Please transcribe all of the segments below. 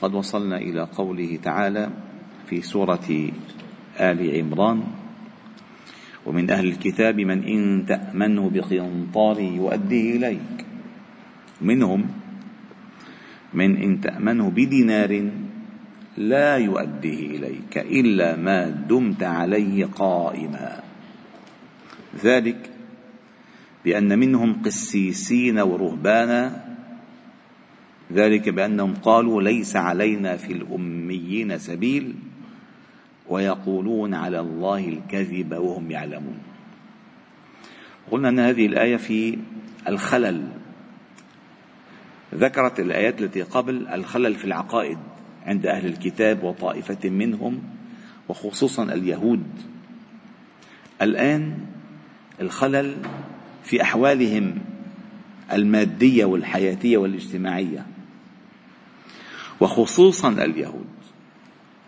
وقد وصلنا إلى قوله تعالى في سورة آل عمران ومن أهل الكتاب من إن تأمنه بقنطار يؤديه إليك. منهم من إن تأمنه بدينار لا يؤديه إليك إلا ما دمت عليه قائما. ذلك بأن منهم قسيسين ورهبانا ذلك بأنهم قالوا ليس علينا في الأميين سبيل ويقولون على الله الكذب وهم يعلمون. قلنا أن هذه الآية في الخلل. ذكرت الآيات التي قبل الخلل في العقائد عند أهل الكتاب وطائفة منهم وخصوصا اليهود. الآن الخلل في أحوالهم المادية والحياتية والاجتماعية. وخصوصا اليهود.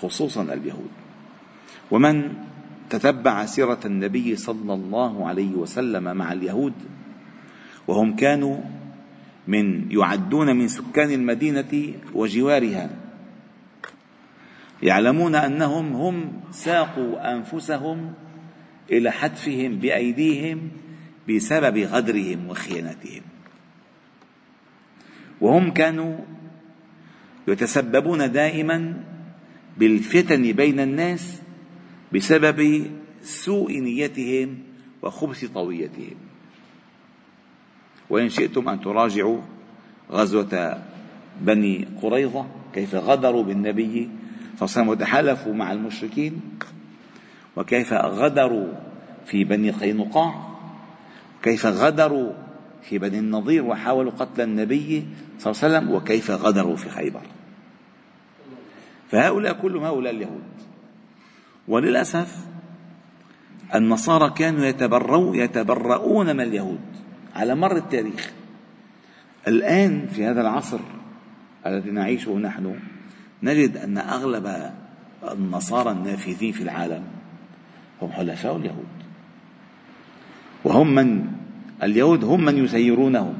خصوصا اليهود. ومن تتبع سيرة النبي صلى الله عليه وسلم مع اليهود وهم كانوا من يعدون من سكان المدينة وجوارها يعلمون أنهم هم ساقوا أنفسهم إلى حتفهم بأيديهم بسبب غدرهم وخيانتهم. وهم كانوا يتسببون دائما بالفتن بين الناس بسبب سوء نيتهم وخبث طويتهم. وإن شئتم أن تراجعوا غزوة بني قريظة كيف غدروا بالنبي صلى الله عليه وسلم وتحالفوا مع المشركين وكيف غدروا في بني قينقاع كيف غدروا في بني النضير وحاولوا قتل النبي صلى الله عليه وسلم وكيف غدروا في خيبر. فهؤلاء كلهم هؤلاء اليهود. وللأسف النصارى كانوا يتبرؤون يتبرؤون من اليهود على مر التاريخ. الآن في هذا العصر الذي نعيشه نحن نجد أن أغلب النصارى النافذين في العالم هم حلفاء اليهود. وهم من اليهود هم من يسيرونهم.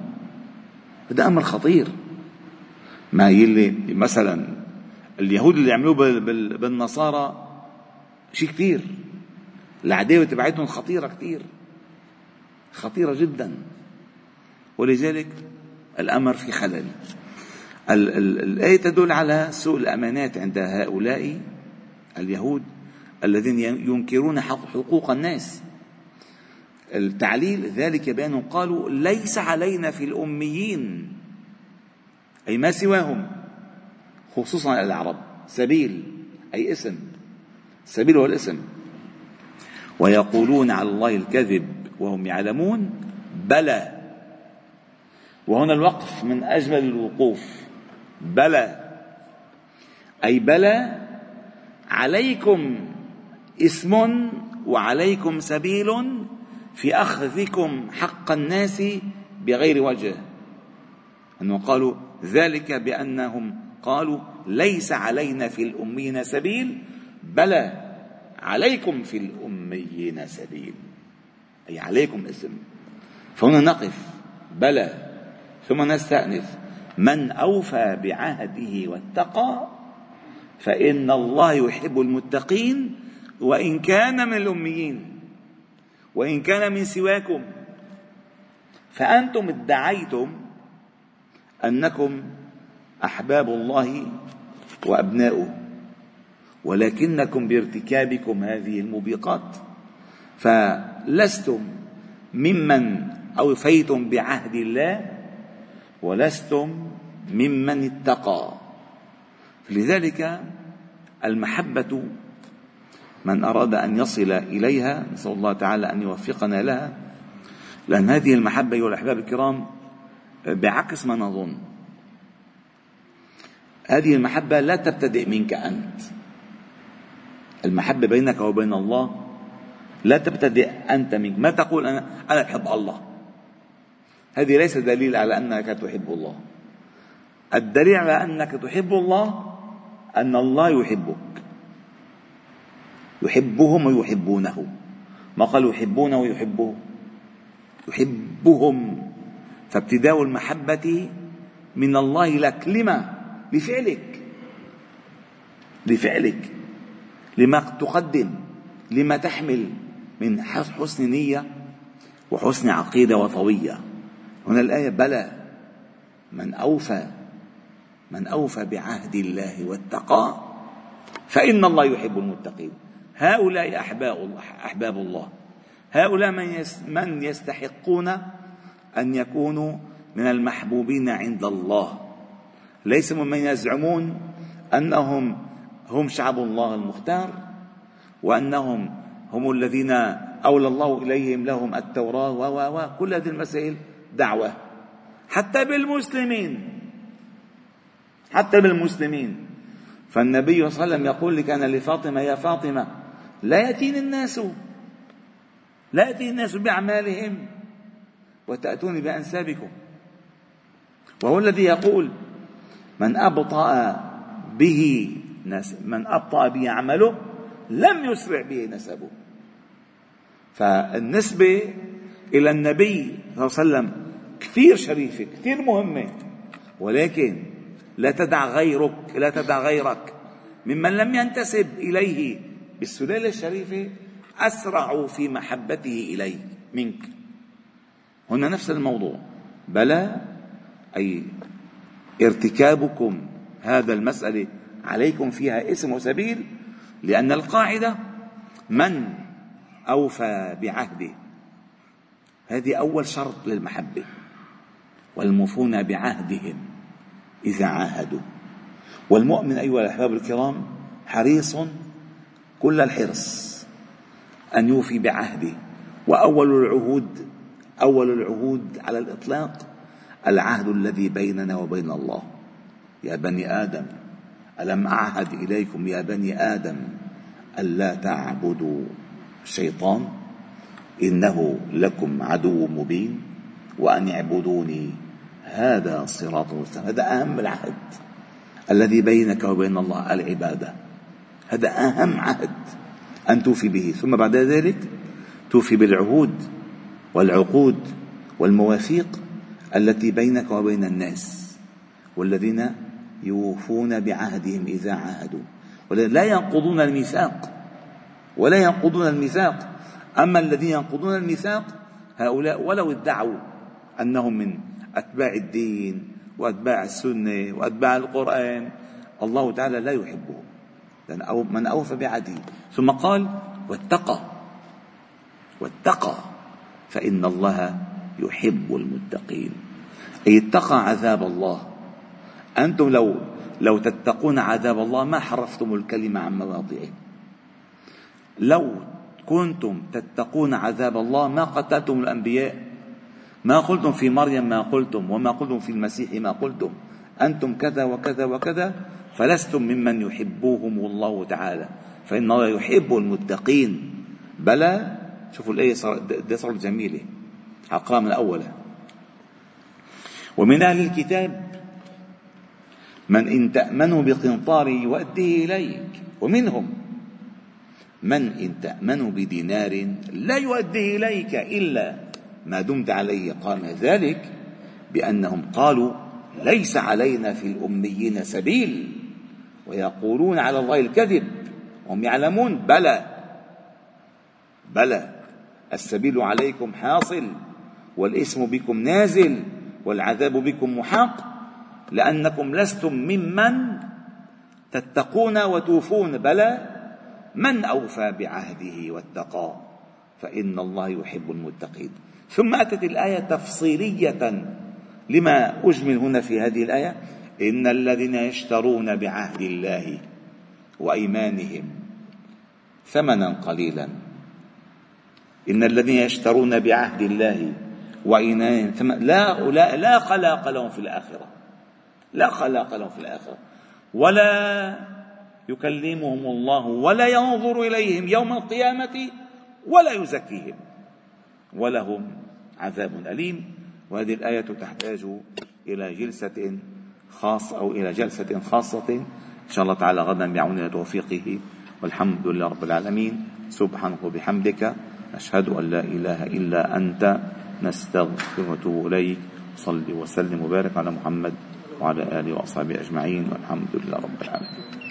هذا أمر خطير. ما يلي مثلا اليهود اللي يعملوه بالنصارى شيء كثير. العداوة تبعتهم خطيرة كثير. خطيرة جدا. ولذلك الأمر في خلل. الآية تدل على سوء الأمانات عند هؤلاء اليهود الذين ينكرون حقوق الناس. التعليل ذلك بأنهم قالوا ليس علينا في الأميين أي ما سواهم. خصوصا العرب سبيل أي اسم. السبيل هو الاسم. ويقولون على الله الكذب وهم يعلمون. بلى. وهنا الوقف من أجمل الوقوف. بلى. أي بلى. عليكم اسم وعليكم سبيل في أخذكم حق الناس بغير وجه. أنه قالوا ذلك بأنهم قالوا ليس علينا في الأمين سبيل بلى عليكم في الأميين سبيل. أي عليكم اسم. فهنا نقف بلى. ثم نستأنف من أوفى بعهده واتقى فإن الله يحب المتقين وإن كان من الأميين وإن كان من سواكم. فأنتم ادعيتم أنكم أحباب الله وأبناؤه. ولكنكم بارتكابكم هذه الموبقات. فلستم ممن أوفيتم بعهد الله ولستم ممن اتقى. لذلك المحبة من أراد أن يصل إليها نسأل الله تعالى أن يوفقنا لها. لأن هذه المحبة أيها الأحباب الكرام بعكس ما نظن. هذه المحبة لا تبتدئ منك أنت. المحبة بينك وبين الله لا تبتدئ أنت منك. ما تقول أنا أنا بحب الله؟ هذه ليس دليل على أنك تحب الله. الدليل على أنك تحب الله أن الله يحبك. يحبهم ويحبونه. ما قال يحبونه ويحبه؟ يحبهم. فابتداء المحبة من الله لك. لما؟ لفعلك. لفعلك. لما تقدم. لما تحمل من حسن نية وحسن عقيدة وطوية. هنا الآية بلى من أوفى من أوفى بعهد الله واتقى فإن الله يحب المتقين. هؤلاء أحباب أحباب الله. هؤلاء من من يستحقون أن يكونوا من المحبوبين عند الله. ليس ممن يزعمون أنهم هم شعب الله المختار وأنهم هم الذين أولى الله إليهم لهم التوراة و و كل هذه المسائل دعوة. حتى بالمسلمين. حتى بالمسلمين. فالنبي صلى الله عليه وسلم يقول كان لفاطمة يا فاطمة لا يأتيني الناس. لا يأتي الناس بأعمالهم. وتأتوني بأنسابكم. وهو الذي يقول من أبطأ به من أبطأ به عمله لم يسرع به نسبه. فالنسبة إلى النبي صلى الله عليه وسلم كثير شريفة كثير مهمة. ولكن لا تدع غيرك لا تدع غيرك ممن لم ينتسب إليه بالسلالة الشريفة أسرع في محبته إليه منك. هنا نفس الموضوع. بلى أي ارتكابكم هذا المسألة عليكم فيها اسم وسبيل لأن القاعدة من أوفى بعهده. هذه أول شرط للمحبة والموفون بعهدهم إذا عاهدوا. والمؤمن أيها الأحباب الكرام حريص كل الحرص أن يوفي بعهده. وأول العهود أول العهود على الإطلاق العهد الذي بيننا وبين الله. يا بني آدم ألم أعهد إليكم يا بني آدم ألا تعبدوا الشيطان إنه لكم عدو مبين وأن اعبدوني هذا صراط مستقيم. هذا أهم العهد الذي بينك وبين الله العبادة. هذا أهم عهد أن توفي به. ثم بعد ذلك توفي بالعهود والعقود والمواثيق. التي بينك وبين الناس والذين يوفون بعهدهم إذا عاهدوا. لا ينقضون الميثاق ولا ينقضون الميثاق. أما الذين ينقضون الميثاق هؤلاء ولو ادعوا أنهم من أتباع الدين وأتباع السنة وأتباع القرآن الله تعالى لا يحبهم. لأن من أوفى بعهده. ثم قال واتقى واتقى فإن الله يحب المتقين. أي اتقى عذاب الله. أنتم لو لو تتقون عذاب الله ما حرفتم الكلمة عن مواضعه. لو كنتم تتقون عذاب الله ما قتلتم الأنبياء. ما قلتم في مريم ما قلتم وما قلتم في المسيح ما قلتم. أنتم كذا وكذا وكذا فلستم ممن يحبوهم الله تعالى. فإن الله يحب المتقين. بلى شوفوا الآية صارت جميلة. أقرأ من الأولى ومن أهل الكتاب من إن تأمنوا بقنطار يؤديه إليك ومنهم من إن تأمنوا بدينار لا يؤديه إليك إلا ما دمت عليه قام ذلك بأنهم قالوا ليس علينا في الأميين سبيل ويقولون على الله الكذب وهم يعلمون بلى بلى السبيل عليكم حاصل والاسم بكم نازل والعذاب بكم محاق لأنكم لستم ممن تتقون وتوفون. بلى من أوفى بعهده واتقى؟ فإن الله يحب المتقين. ثم أتت الآية تفصيلية لما أجمل هنا في هذه الآية. إن الذين يشترون بعهد الله وأيمانهم ثمنا قليلا. إن الذين يشترون بعهد الله وأيمانهم لا لا لا خلاق لهم في الآخرة. لا خلاق لهم في الآخرة. ولا يكلمهم الله ولا ينظر إليهم يوم القيامة ولا يزكيهم. ولهم عذاب أليم. وهذه الآية تحتاج إلى جلسة خاصة أو إلى جلسة خاصة. إن شاء الله تعالى غدا بعون توفيقه. والحمد لله رب العالمين. سبحانك وبحمدك. أشهد أن لا إله إلا أنت. نستغفر ونتوب إليك صل وسلم وبارك على محمد وعلى آله وأصحابه أجمعين والحمد لله رب العالمين.